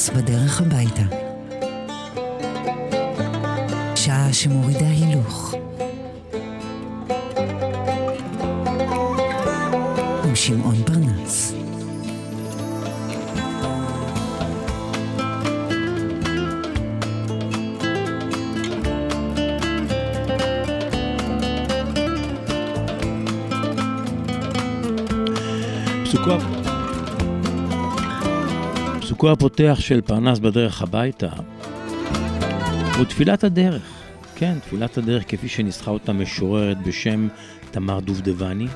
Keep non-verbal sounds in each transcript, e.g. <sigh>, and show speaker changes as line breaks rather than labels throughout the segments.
פרנס בדרך הביתה. שעה שמורידה הילוך. עם שמעון
פסוקו הפותח של פרנס בדרך הביתה הוא תפילת הדרך. כן, תפילת הדרך כפי שניסחה אותה משוררת בשם תמר דובדבני.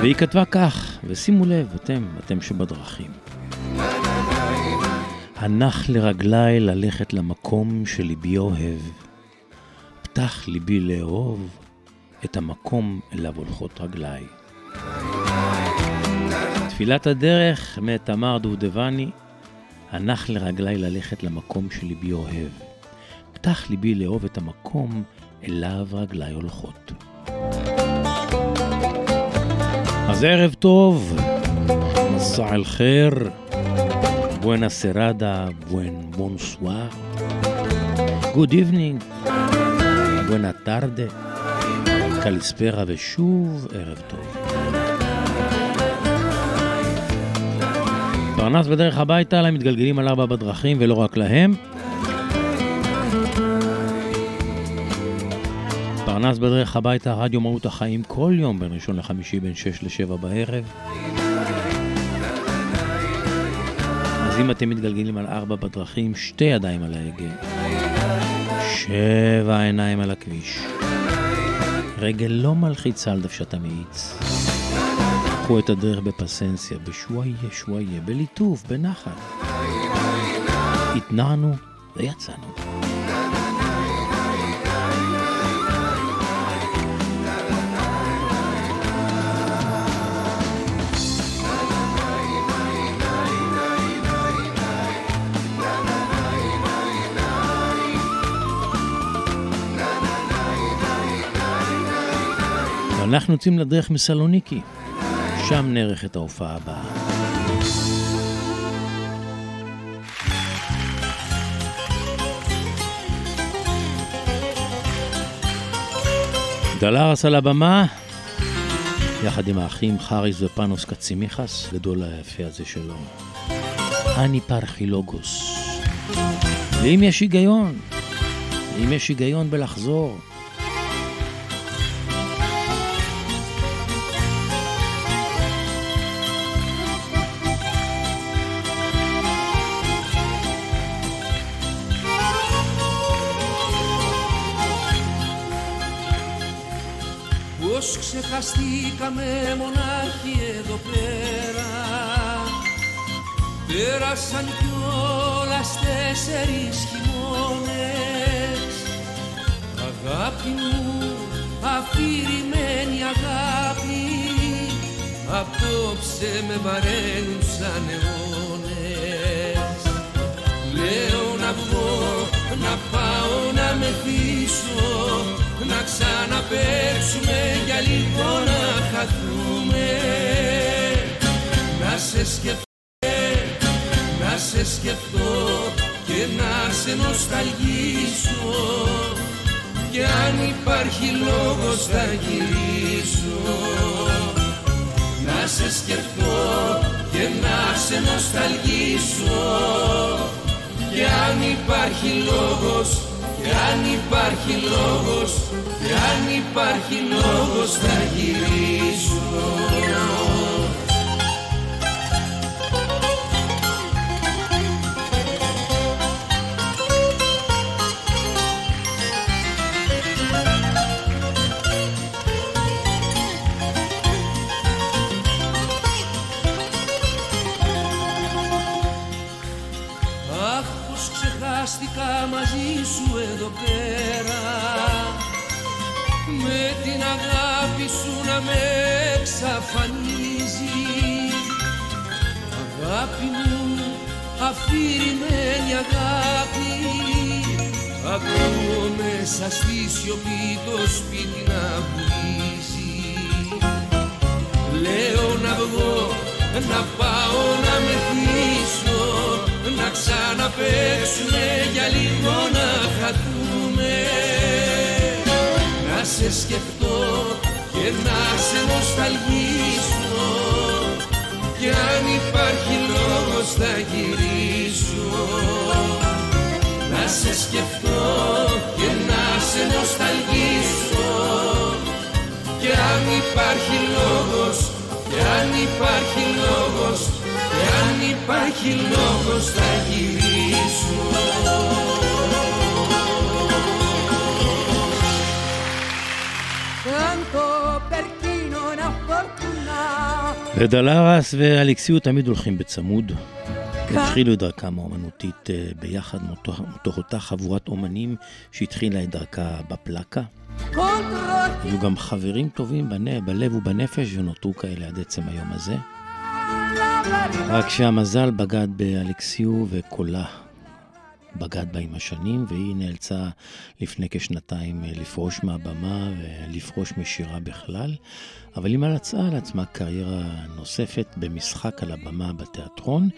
והיא כתבה כך, ושימו לב, אתם, אתם שבדרכים. הנח לרגליי ללכת למקום שליבי אוהב. פתח ליבי לאהוב את המקום אליו הולכות רגליי. תפילת הדרך מתמר דובדבני, הנח לרגליי ללכת למקום שליבי אוהב. פתח ליבי לאהוב את המקום אליו רגליי הולכות. אז ערב טוב, מסע אל חיר. Buena serada, buen bonsoir. Good evening, buena tarde, קליספרה ושוב ערב טוב. פרנס בדרך הביתה, להם מתגלגלים על ארבע בדרכים ולא רק להם. פרנס בדרך הביתה, רדיו מהות החיים כל יום בין ראשון לחמישי בין שש לשבע בערב. אז אם אתם מתגלגלים על ארבע בדרכים, שתי ידיים על ההגה, שבע עיניים על הכביש, רגל לא מלחיצה על דוושת המאיץ. קחו את הדרך בפסנסיה, בשוואיה שוואיה, בליטוף, בנחת. התנענו ויצאנו. אנחנו יוצאים לדרך מסלוניקי, שם נערכת ההופעה הבאה. דלרס על הבמה, יחד עם האחים חריס ופנוס קצימיחס, גדול היפה הזה שלו. אני פרחילוגוס. ואם יש היגיון, אם יש היגיון בלחזור,
ξεχαστήκαμε μονάχοι εδώ πέρα. Πέρασαν κιόλας τέσσερις χειμώνες. Αγάπη μου, αφηρημένη αγάπη Απόψε με βαραίνουν σαν αιώνες. Λέω να βγω, να πάω να μεθύσω να ξαναπέξουμε για λίγο να χαθούμε. Να σε σκεφτώ, να σε σκεφτώ και να σε νοσταλγήσω και αν υπάρχει λόγος θα γυρίσω. Να σε σκεφτώ και να σε νοσταλγήσω και αν υπάρχει λόγος και αν υπάρχει λόγος, και αν υπάρχει λόγος θα γυρίσω μαζί σου εδώ πέρα. Με την αγάπη σου να με εξαφανίζει. Αγάπη μου, αφηρημένη αγάπη. Ακούω μέσα στη σιωπή το σπίτι να βουλίζει Λέω να βγω, να πάω να μεθύσω Να ξαναπέξουμε για λίγο να χαθούμε. Να σε σκεφτώ και να σε νοσταλγήσω Κι αν υπάρχει λόγος θα γυρίσω. Να σε σκεφτώ και να σε νοσταλγήσω και αν υπάρχει λόγος, και αν υπάρχει λόγος, και αν υπάρχει λόγος θα γυρίσω.
ודלרס ואלכסיו תמיד הולכים בצמוד. התחילו את דרכם האומנותית אה, ביחד מתוך, מתוך אותה חבורת אומנים שהתחילה את דרכה בפלקה. היו גם חברים טובים בנ... בלב ובנפש ונותרו כאלה עד עצם היום הזה. רק שהמזל בגד באלכסיו וקולה בגד בה עם השנים, והיא נאלצה לפני כשנתיים לפרוש מהבמה ולפרוש משירה בכלל, אבל היא מצאה לעצמה קריירה נוספת במשחק על הבמה בתיאטרון,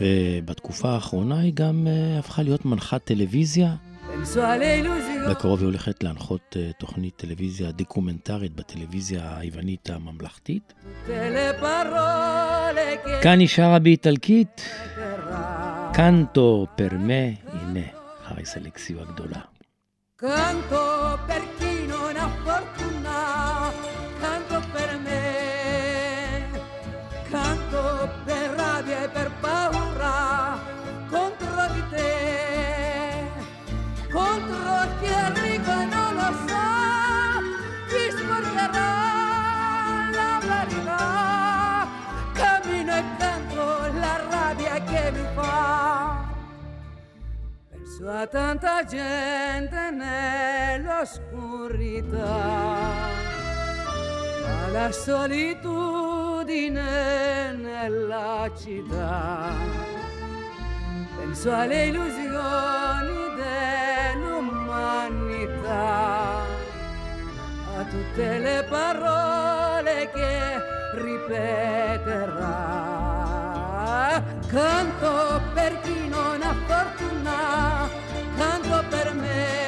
ובתקופה האחרונה היא גם אה, הפכה להיות מנחת טלוויזיה. בקרוב היא הולכת להנחות אה, תוכנית טלוויזיה דוקומנטרית בטלוויזיה היוונית הממלכתית. כאן היא שרה באיטלקית, קנטו פרמה, הנה, חריס אלכסיו הגדולה.
Canto per chi non ha fortuna, canto per che mi fa. A tanta gente nell'oscurità, alla solitudine nella città. Penso alle illusioni dell'umanità, a tutte le parole che ripeterà. Canto per chi non ha fortuna, canto per me,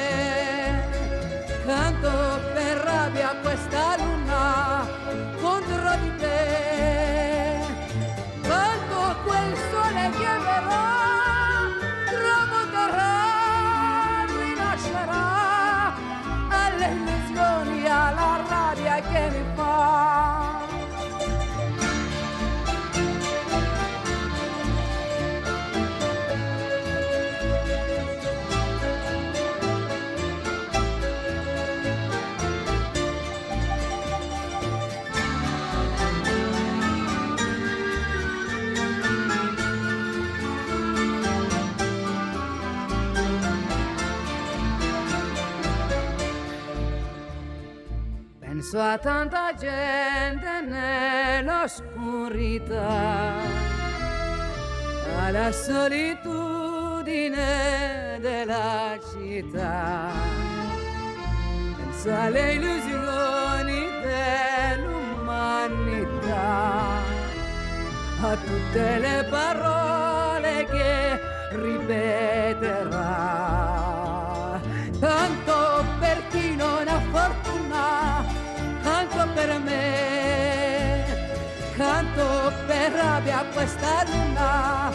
Penso tanta gente nell'oscurità, alla solitudine della città. Penso alle illusioni dell'umanità, a tutte le parole che ripeterà. Tanto questa luna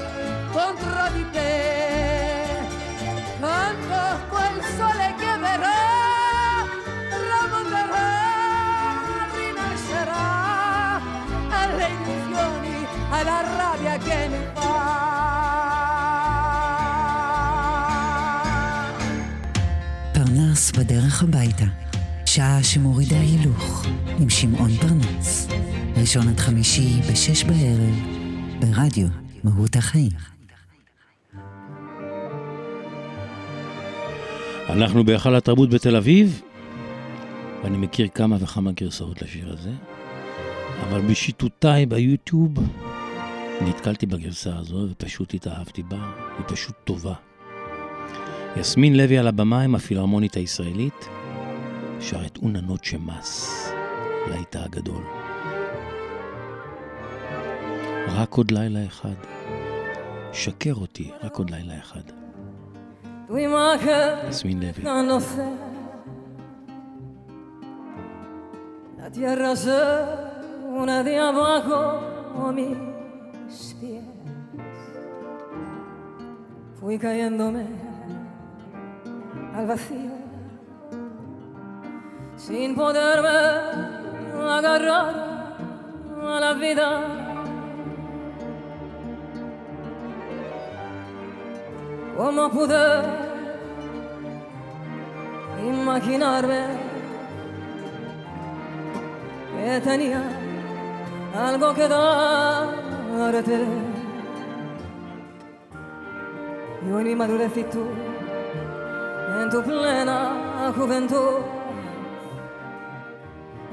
contro di te, canto a quel sole che verrà, tramonterà, rinascerà alle illusioni, alla rabbia che mi fa.
בדרך הביתה, שעה שמורידה הילוך, עם שמעון פרנס. ראשון עד חמישי בשש בערב, ברדיו מהות החיים.
אנחנו בהיכל התרבות בתל אביב, ואני מכיר כמה וכמה גרסאות לשיר הזה, אבל בשיטוטיי ביוטיוב נתקלתי בגרסה הזו ופשוט התאהבתי בה, היא פשוט טובה. יסמין לוי על הבמה עם הפילהרמונית הישראלית, שר את אונה נוטשה מס, הגדול. רק עוד לילה אחד. שקר אותי, רק עוד לילה אחד. יסמין לוי.
La tierra se une de abajo a mis pies. Fui cayéndome al vacío sin poderme agarrar a la vida. ¿Cómo pude imaginarme que tenía algo que darte? Y hoy mi madurez y tú, en tu plena juventud,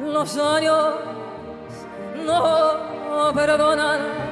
los años no perdonan.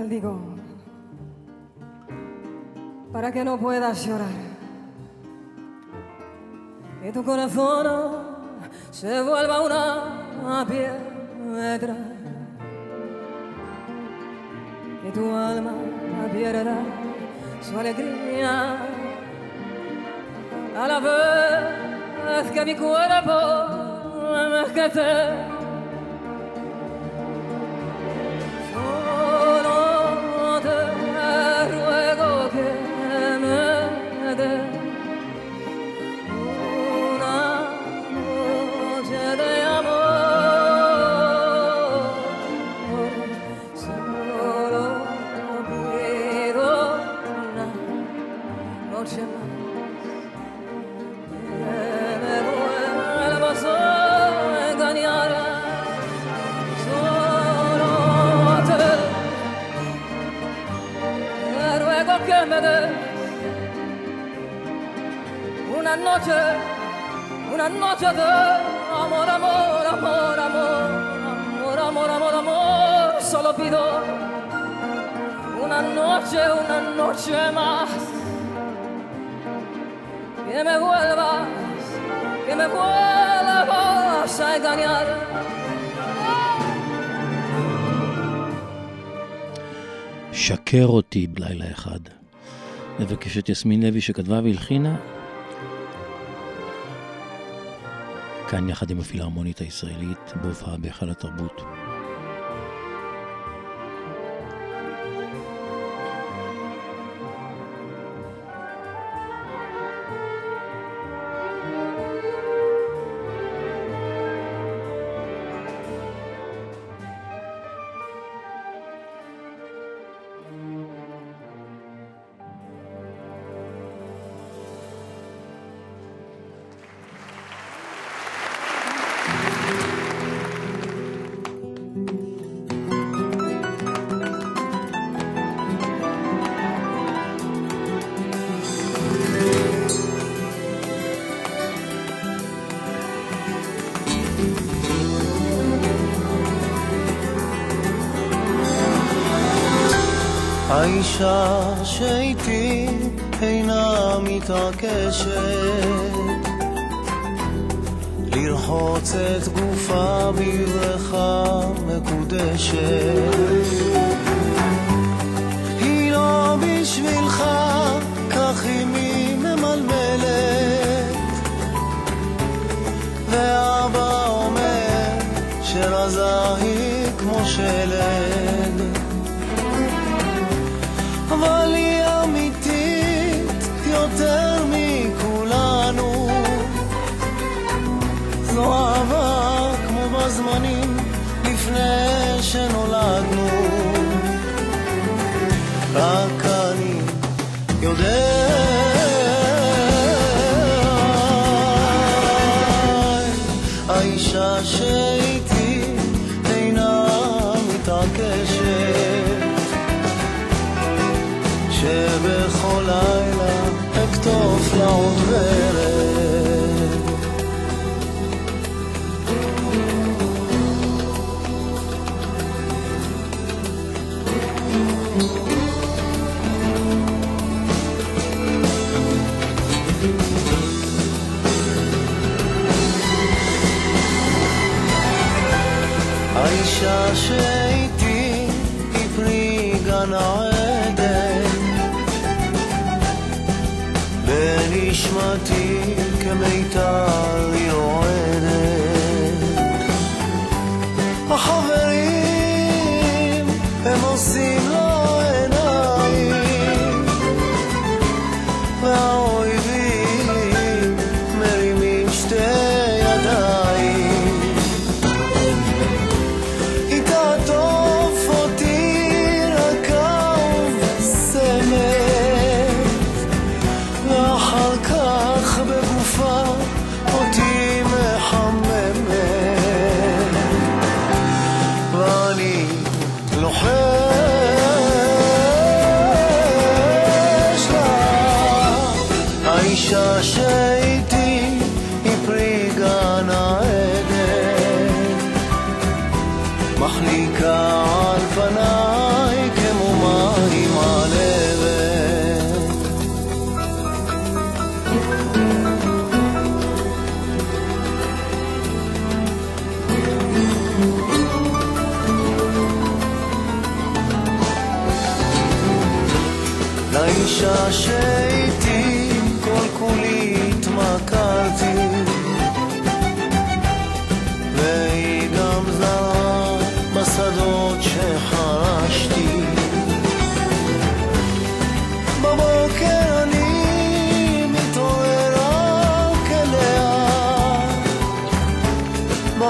Te maldigo para que no puedas llorar. Que tu corazón se vuelva una piedra. Que tu alma pierda su alegría. A la vez que mi cuerpo envejece.
שקר אותי בלילה אחד. מבקשת יסמין לוי שכתבה והלחינה. כאן יחד עם הפילהרמונית הישראלית בהופעה בהיכל התרבות.
האישה שאיתי אינה מתעקשת. לרחוץ את גופה בברכה מקודשת. היא לא בשבילך כך אמי ממלמלת. ואבא אומר שרזה היא כמו שלד aceitar.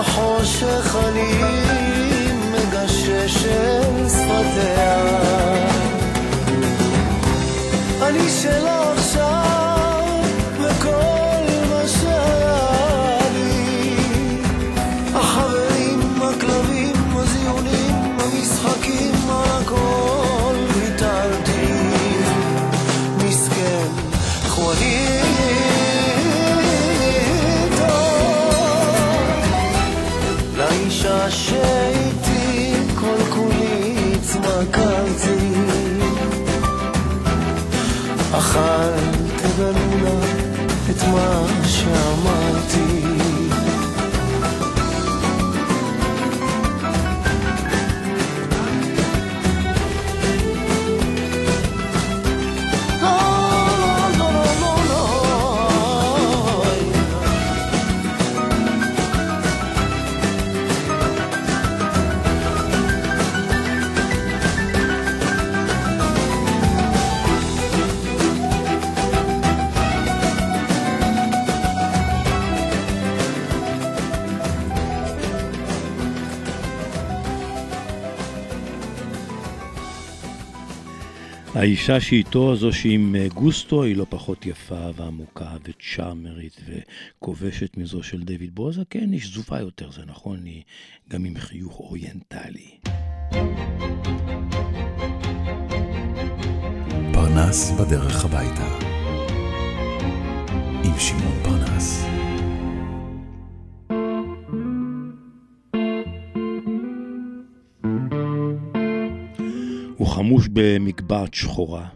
בחושך אני מגשש אל שפתיה. אני שלה עכשיו
האישה שאיתו, זו שעם אה, גוסטו, היא לא פחות יפה ועמוקה וצ'אמרית וכובשת מזו של דיוויד בוזה. כן, היא שזופה יותר, זה נכון, היא גם עם חיוך אוריינטלי.
פרנס בדרך הביתה. עם שמעון פרנס.
הוא חמוש במגבעת שחורה.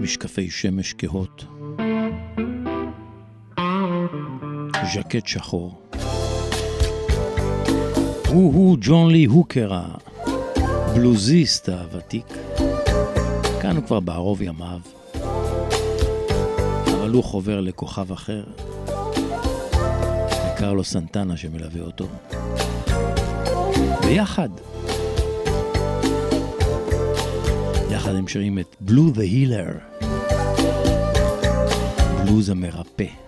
משקפי שמש כהות. ז'קט שחור. הוא-הוא ג'ון לי הוקר, הבלוזיסט הוותיק. כאן הוא כבר בערוב ימיו, אבל הוא חובר לכוכב אחר. קרלו סנטנה שמלווה אותו. ביחד. יחד הם שומעים את בלו the Healer, בלוז המרפא.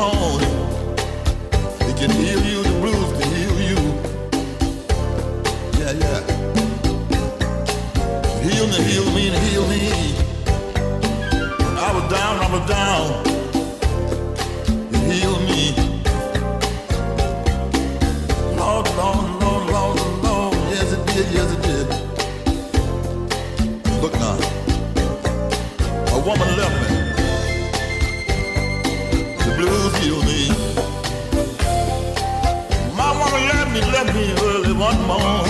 horn. It can heal you, the blues can heal you. Yeah, yeah. Heal me, heal me, heal me. I was down, I was down. Heal me. Lord, Lord, Lord, Lord, Lord. Yes, it did, yes, it did. Look now. A woman left me. blues you need. Let me, let me early one morning.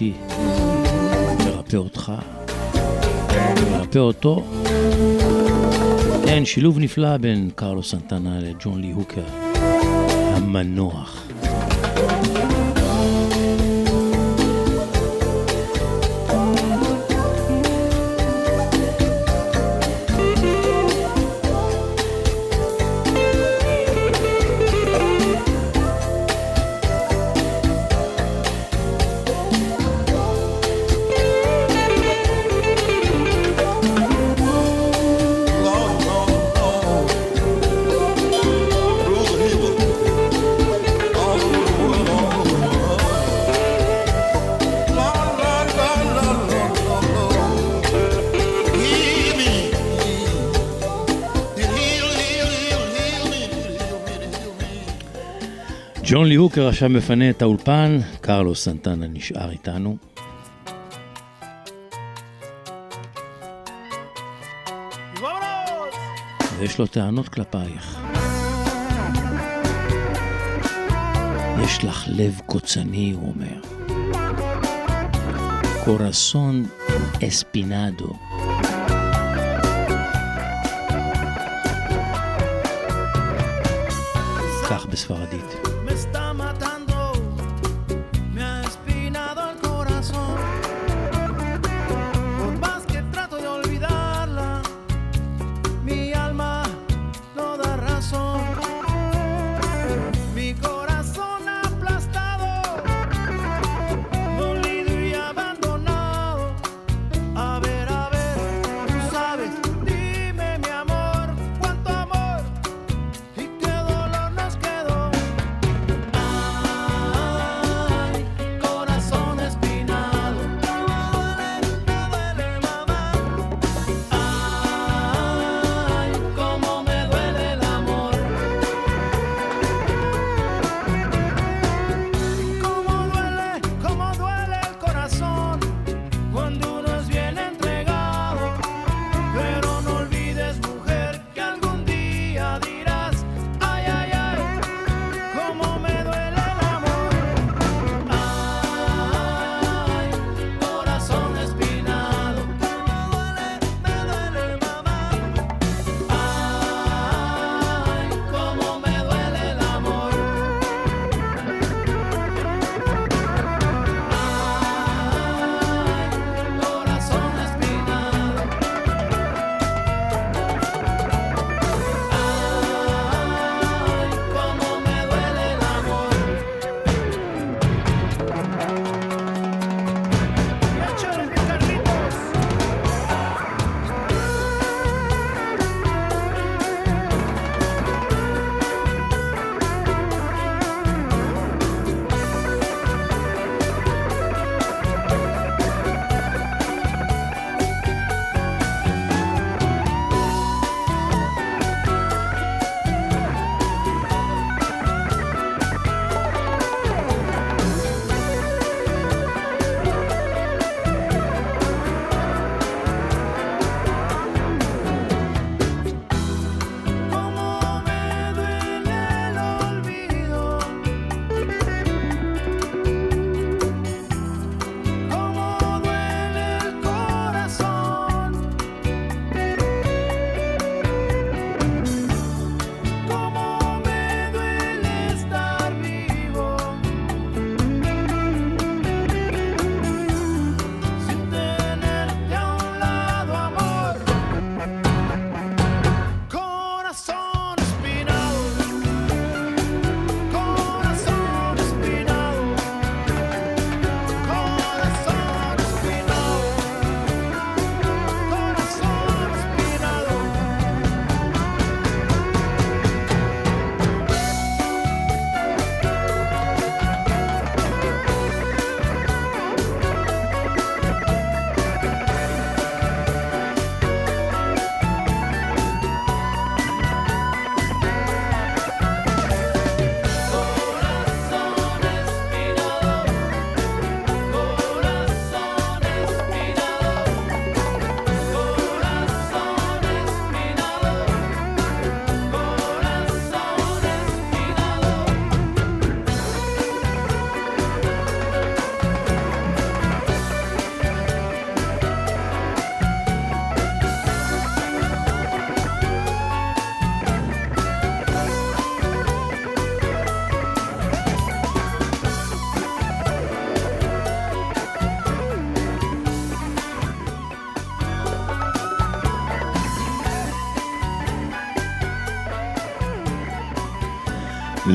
אותי, מרפא אותך, מרפא אותו. כן, שילוב נפלא בין קרלוס סנטנה לג'ון לי הוקר, המנוח.
עכשיו מפנה את האולפן, קרלוס סנטנה נשאר איתנו. ויש לו טענות כלפייך. יש לך לב קוצני, הוא אומר. קורסון אספינדו. כך בספרדית.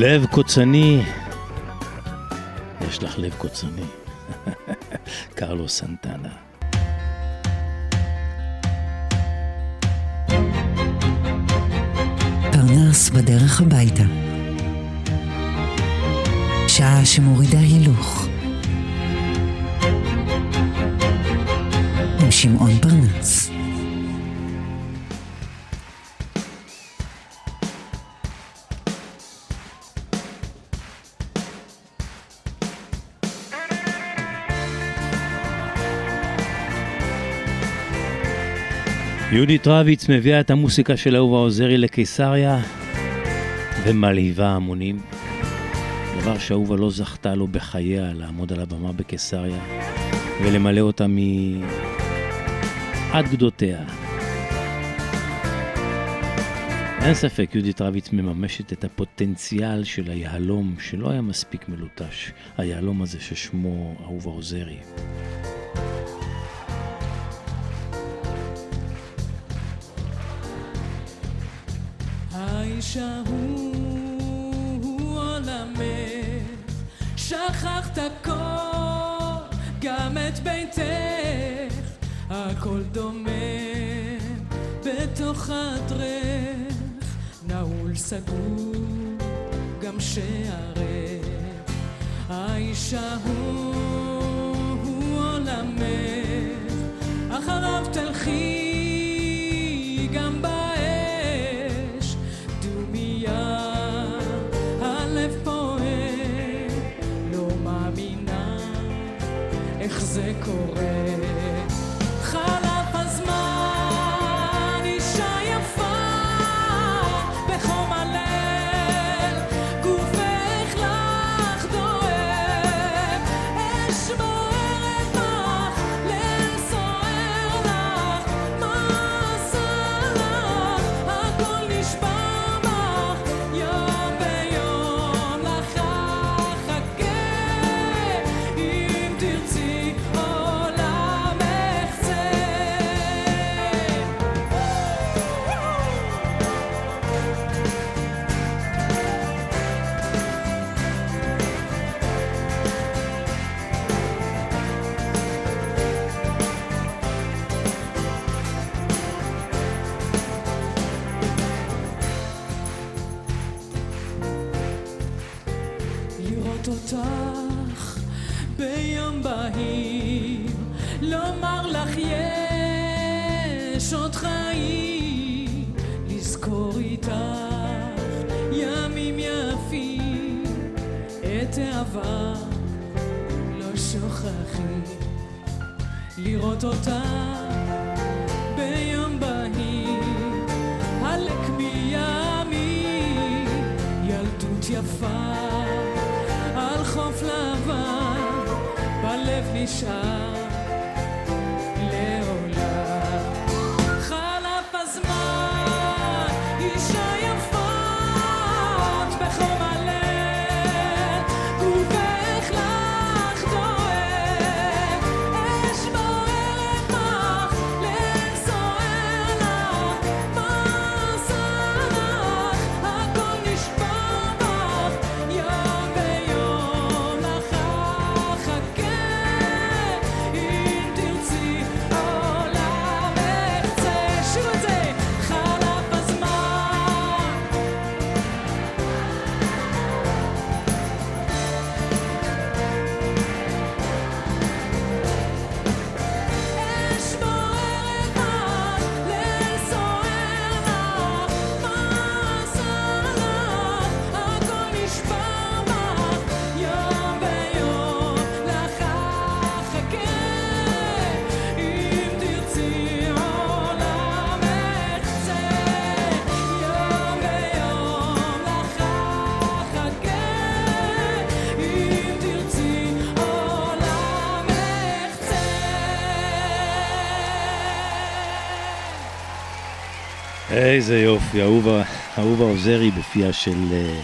לב קוצני. יש לך לב קוצני. <laughs> קרלו סנטנה.
פרנס בדרך הביתה. שעה שמורידה הילוך. עם שמעון פרנס.
יהודית רביץ מביאה את המוסיקה של אהובה עוזרי לקיסריה ומלהיבה המונים. דבר שאהובה לא זכתה לו בחייה לעמוד על הבמה בקיסריה ולמלא אותה מעד גדותיה. אין ספק, יהודית רביץ מממשת את הפוטנציאל של היהלום שלא היה מספיק מלוטש, היהלום הזה ששמו אהובה עוזרי.
האיש ההוא עולמך, שכחת הכל, גם את ביתך, הכל דומם בתוך חדרך, נעול סגור, גם שערך. האיש ההוא עולמך, אחריו תלכי אותך ביום בהיר, עלק מימי, ילדות יפה, על חוף לבן, בלב נשאר
איזה יופי, אהובה, אהובה עוזרי בפיה של... אה,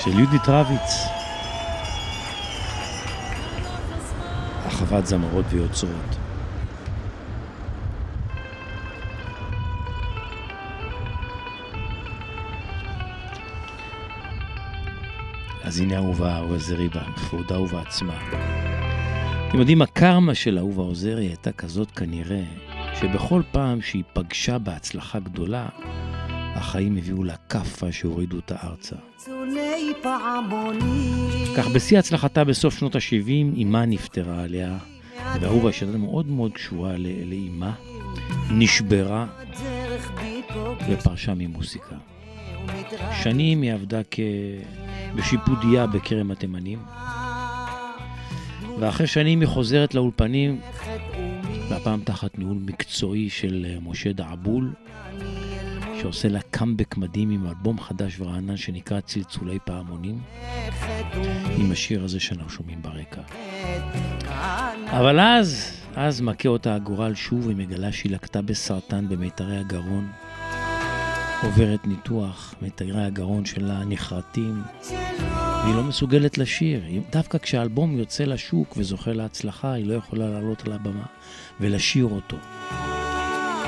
של יהודית רביץ. אחוות זמרות ויוצרות. אז הנה אהובה עוזרי בכבודה ובעצמה. אתם יודעים, הקרמה של אהובה עוזרי הייתה כזאת כנראה, שבכל פעם שהיא פגשה בהצלחה גדולה, החיים הביאו לה כאפה שהורידו אותה ארצה. כך בשיא הצלחתה בסוף שנות ה-70, אמה נפטרה עליה, ואהובה שהייתה מאוד מאוד קשורה ל- לאמה, נשברה ופרשה ממוסיקה. שנים היא עבדה כ... בשיפודיה בכרם התימנים, ואחרי שנים היא חוזרת לאולפנים והפעם תחת ניהול מקצועי של אה, משה דעבול, שעושה לה קאמבק מדהים עם אלבום חדש ורענן שנקרא צלצולי פעמונים, עם השיר הזה שאנחנו שומעים ברקע. אבל אז, אז מכה אותה הגורל שוב, היא מגלה שהיא לקטה בסרטן במיתרי הגרון. עוברת ניתוח, מיתרי הגרון שלה נחרטים, והיא לא מסוגלת לשיר. דווקא כשהאלבום יוצא לשוק וזוכה להצלחה, היא לא יכולה לעלות על הבמה ולשיר אותו.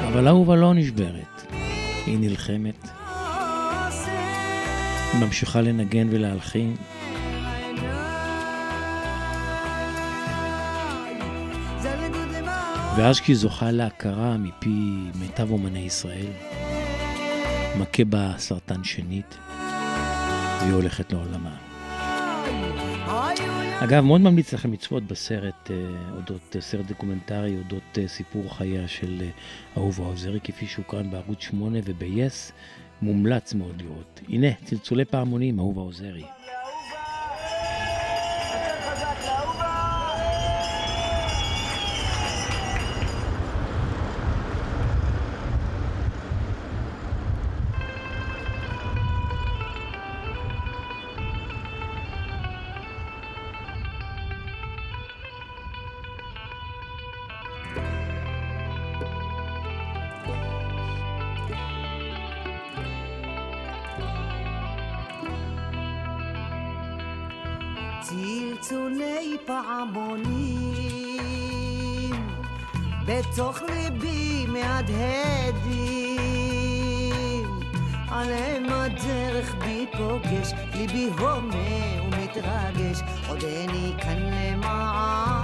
אבל אהובה לא נשברת. היא נלחמת. היא ממשיכה לנגן ולהלחין. ואז כשהיא זוכה להכרה מפי מיטב אומני ישראל, מכה בה סרטן שנית, והיא הולכת לעולמה. אגב, מאוד ממליץ לכם לצפות בסרט אה, אודות, אה, סרט דוקומנטרי, אודות אה, סיפור חייה של אה, אהובה עוזרי, כפי שהוקרן בערוץ 8 וב-yes, מומלץ מאוד לראות. הנה, צלצולי פעמונים, אהובה עוזרי.
בתוך ליבי מהדהדים. עליהם הדרך בי פוגש ליבי הומה ומתרגש. עודני כאן למענך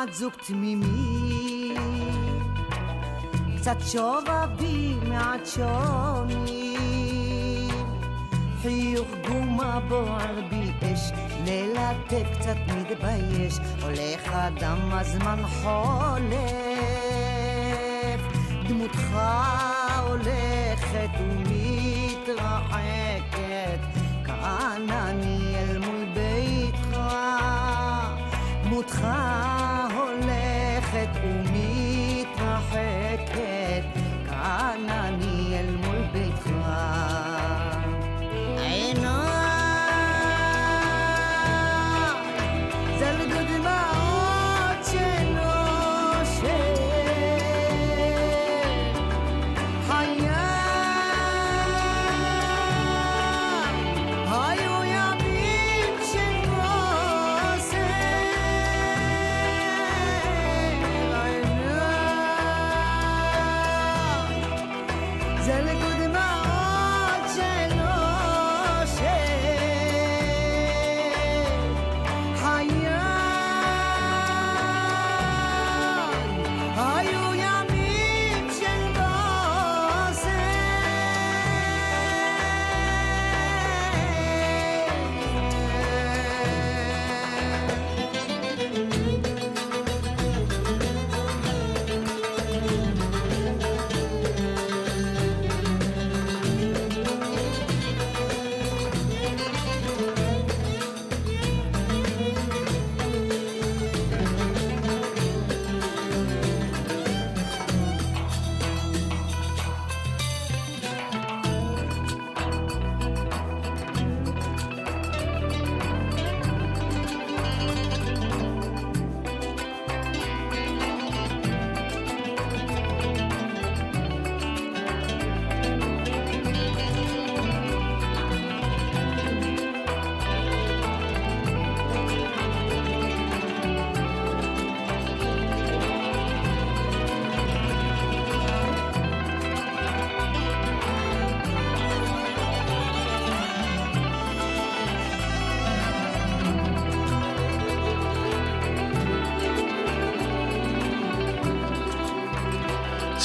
יחד זוג תמימי, קצת שובבים מעט שונים, חיוך גומה בוער בי אש, ללטף קצת מתבייש, הולך אדם הזמן חולף, דמותך הולכת ומתרחקת, כאן אני אל מול ביתך. דמותך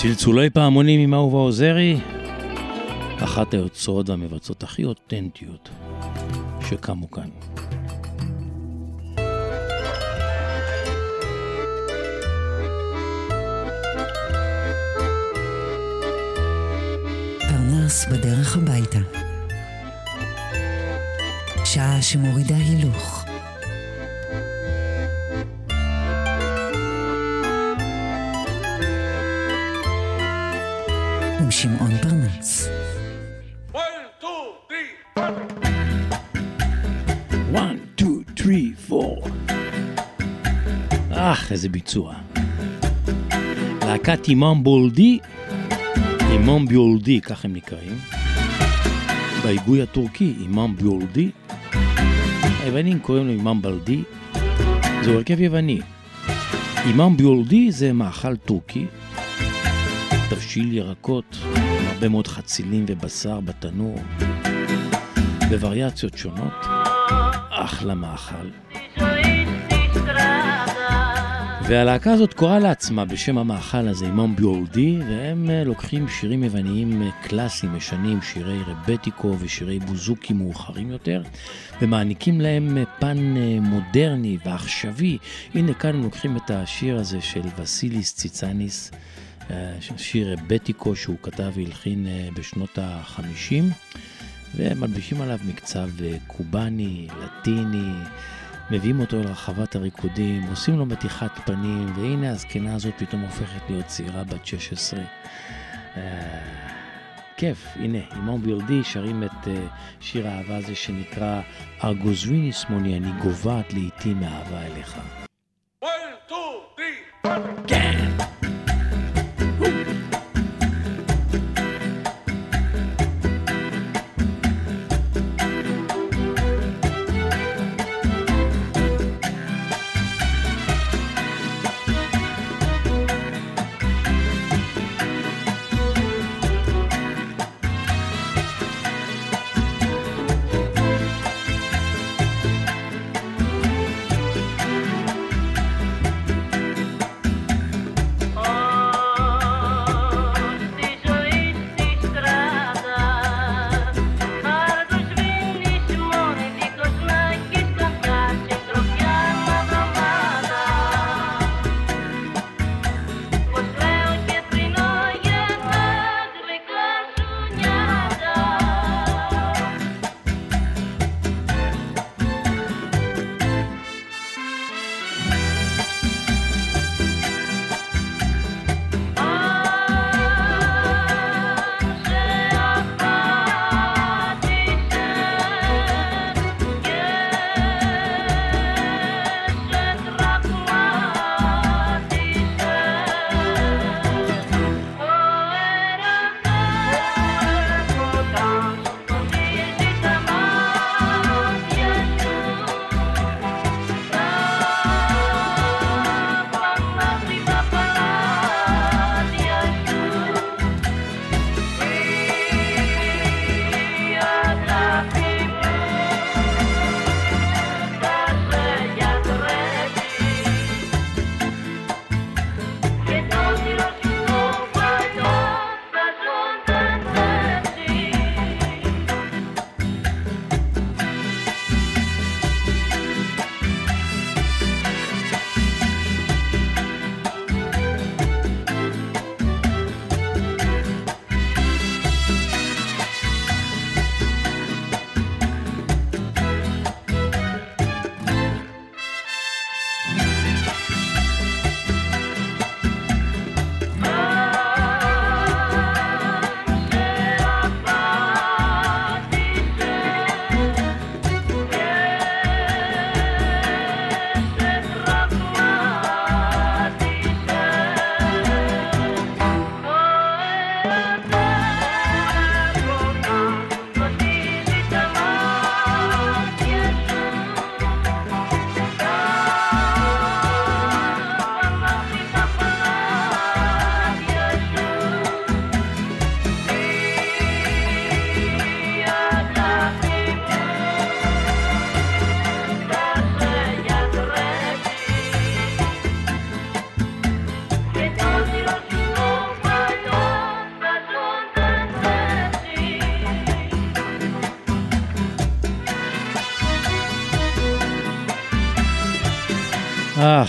צלצולי פעמונים עם אהובה עוזרי, אחת היוצרות והמבצעות הכי אותנטיות שקמו כאן.
פרנס בדרך הביתה. שעה שמורידה הילוך. שמעון פרנס.
one, two, three, four. אך, איזה ביצוע. להקת אימאם בולדי, אימאם ביולדי, כך הם נקראים. בהיגוי הטורקי, אימאם ביולדי. היוונים קוראים לו אימאם בלדי. זהו הרכב יווני. אימאם ביולדי זה מאכל טורקי, תבשיל ירקות, הרבה מאוד חצילים ובשר בתנור, בווריאציות שונות. אחלה מאכל. והלהקה הזאת קוראה לעצמה בשם המאכל הזה, אימאם ביולדי, והם אה, לוקחים שירים יווניים אה, קלאסיים, ישנים, שירי רבטיקו ושירי בוזוקי מאוחרים יותר, ומעניקים להם אה, פן מודרני ועכשווי. הנה כאן הם לוקחים את השיר הזה של וסיליס ציצניס, שיר רבטיקו שהוא כתב והלחין בשנות ה-50, ומלבישים עליו מקצב קובאני, לטיני. מביאים אותו אל רחבת הריקודים, עושים לו מתיחת פנים, והנה הזקנה הזאת פתאום הופכת להיות צעירה בת 16. אה, כיף, הנה, אימון ביולדי שרים את אה, שיר האהבה הזה שנקרא ארגוזוויניס מוני, אני גוועת לעיתים מאהבה אליך. כן!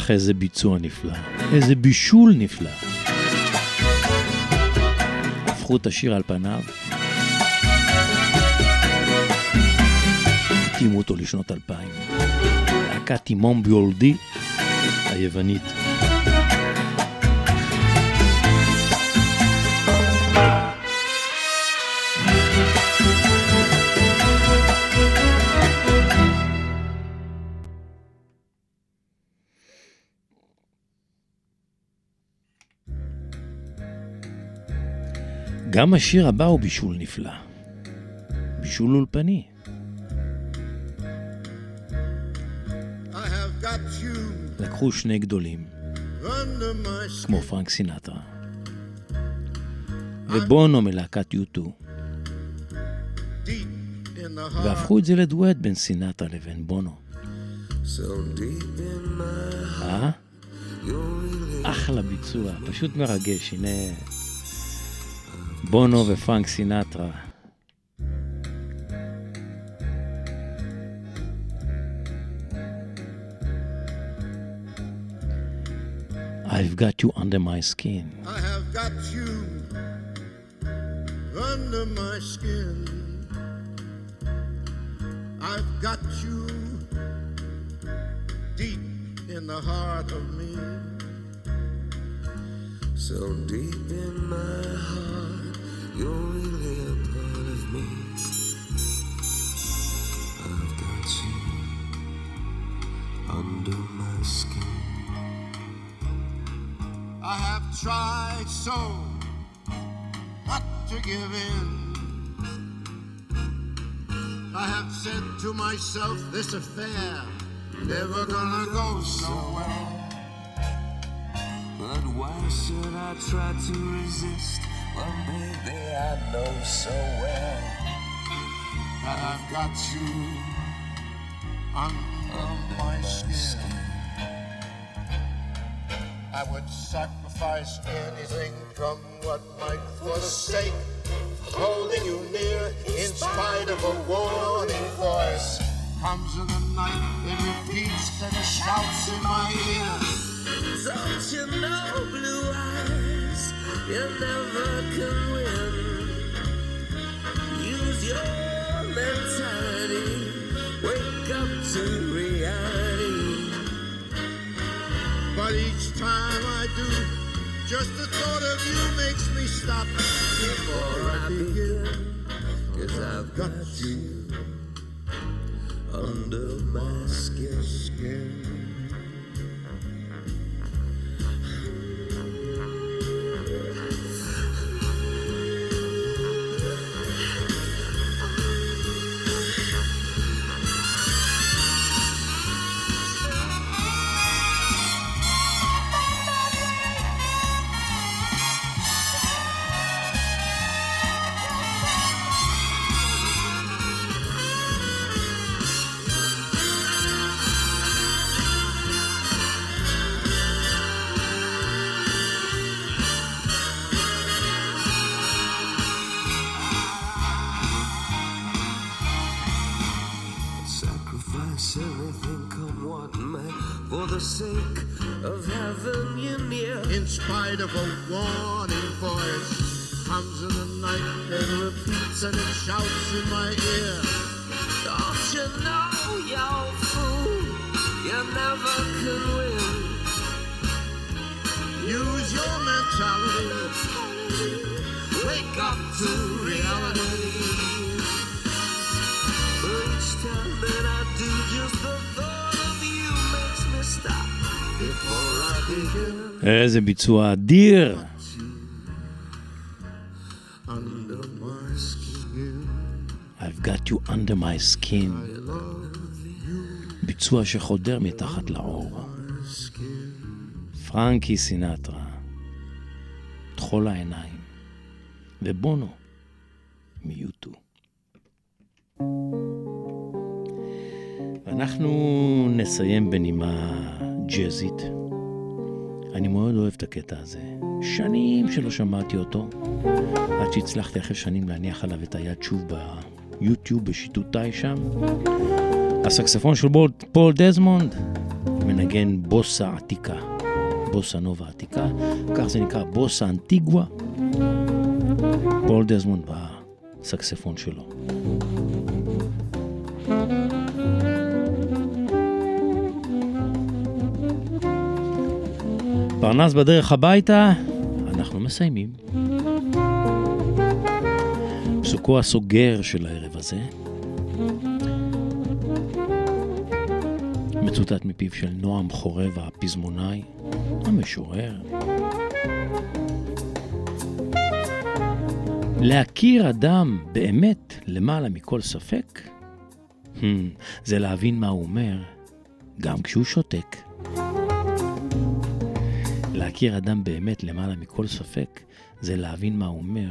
אך, איזה ביצוע נפלא. איזה בישול נפלא. הפכו את השיר על פניו. התאימו אותו לשנות אלפיים. להקת טימון ביולדי היוונית. גם השיר הבא הוא בישול נפלא. בישול אולפני. לקחו שני גדולים, כמו פרנק סינטרה, ובונו מלהקת יוטו, והפכו את זה לדואט בין סינטרה לבין בונו. אה? אחלה ביצוע, פשוט מרגש, הנה בונו ופרנק סינטרה. I've got you under my skin.
I have got you under my skin. I've got you deep in the heart of me. So deep in my heart, you're really a part of me. I've got you under my skin. I have tried so not to give in. I have said to myself, this affair never gonna go so well. But why should I try to resist when, baby, I know so well that I've got you under my skin. I would sacrifice anything, come what might, for the sake holding you near, in spite of a warning voice. Comes in the night, it repeats and shouts in my ear. Don't you know, blue you never can win. Use your mentality, wake up to reality. But each time I do, just the thought of you makes me stop before I begin. Cause I've got you under my skin. Of a warning voice, comes in the night and repeats and it shouts in my ear. Don't you know, you fool, you never can win. Use your mentality, wake up to
איזה ביצוע אדיר! I've got you under my skin. ביצוע שחודר מתחת לעור. פרנקי סינטרה, טחול העיניים, ובונו מיוטו. ואנחנו נסיים בנימה ג'אזית. אני מאוד אוהב את הקטע הזה. שנים שלא שמעתי אותו, עד שהצלחתי אחרי שנים להניח עליו את היד שוב ביוטיוב, בשיטוטיי שם. הסקספון של בול, פול דזמונד, מנגן בוסה עתיקה, בוסה נובה עתיקה, כך זה נקרא בוסה אנטיגווה, פול דזמונד בסקספון שלו. פרנס בדרך הביתה, אנחנו מסיימים. פסוקו הסוגר של הערב הזה, מצוטט מפיו של נועם חורב הפזמונאי, המשורר. להכיר אדם באמת למעלה מכל ספק, hmm, זה להבין מה הוא אומר, גם כשהוא שותק. להכיר אדם באמת למעלה מכל ספק, זה להבין מה הוא אומר,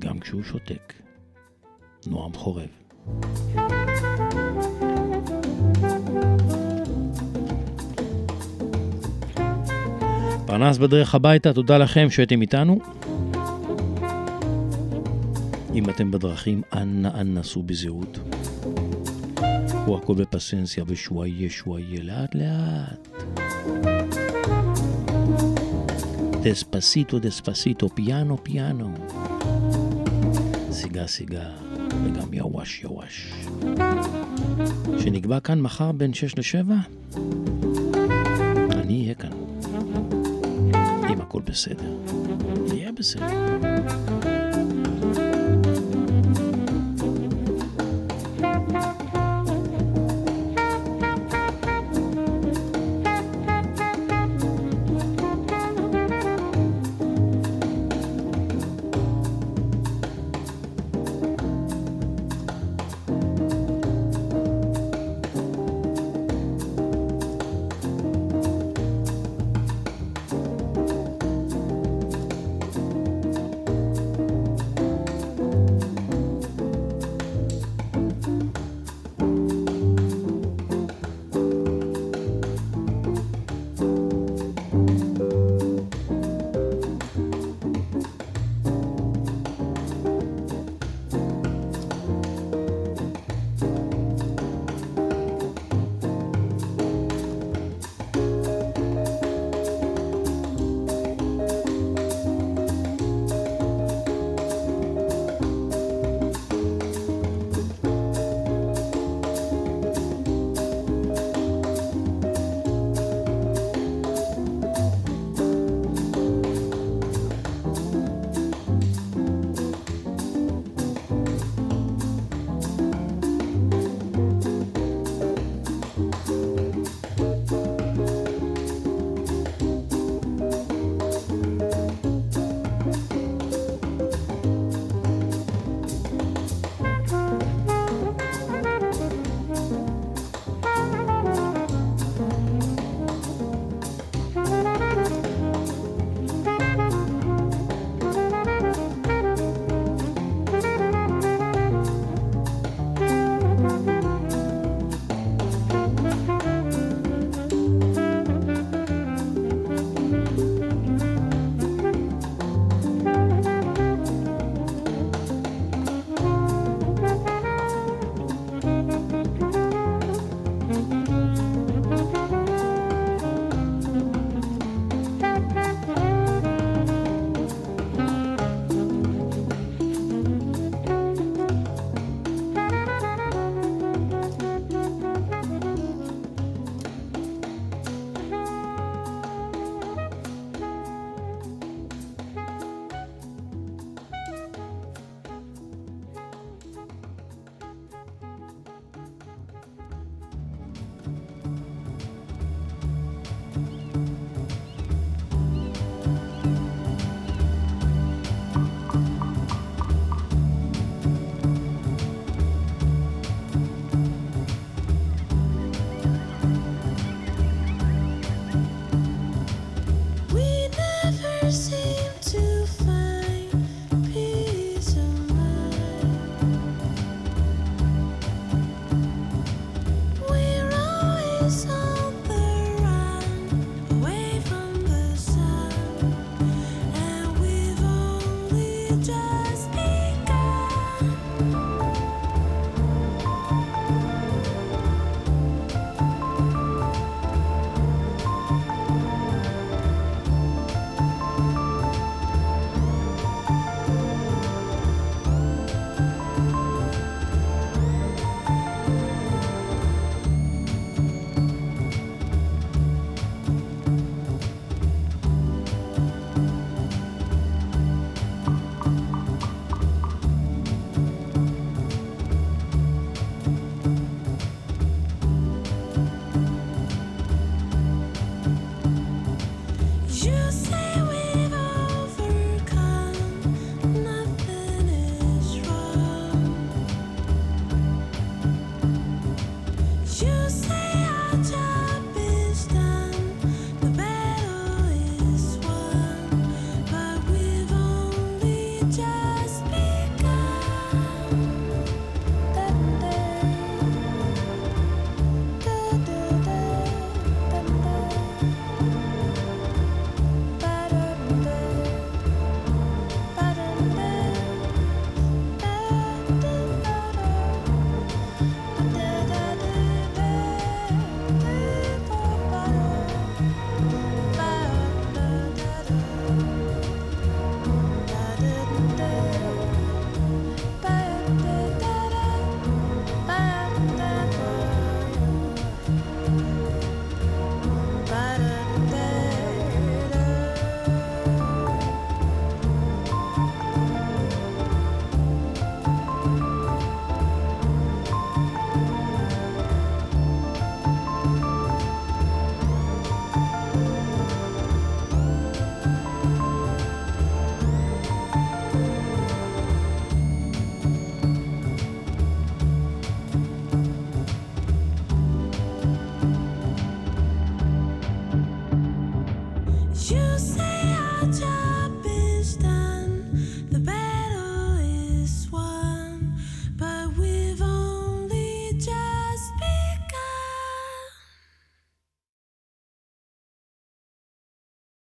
גם כשהוא שותק. נועם חורב. פרנס בדרך הביתה, תודה לכם שהייתם איתנו. אם אתם בדרכים, אנא אנא סעו בזהירות. קחו הכל בפסנסיה ושוואיה שוואיה, לאט לאט. דספסיטו דספסיטו, פיאנו פיאנו. סיגה סיגה, וגם יווש יווש. שנקבע כאן מחר בין 6 ל-7, אני אהיה כאן. אם הכל בסדר. יהיה בסדר.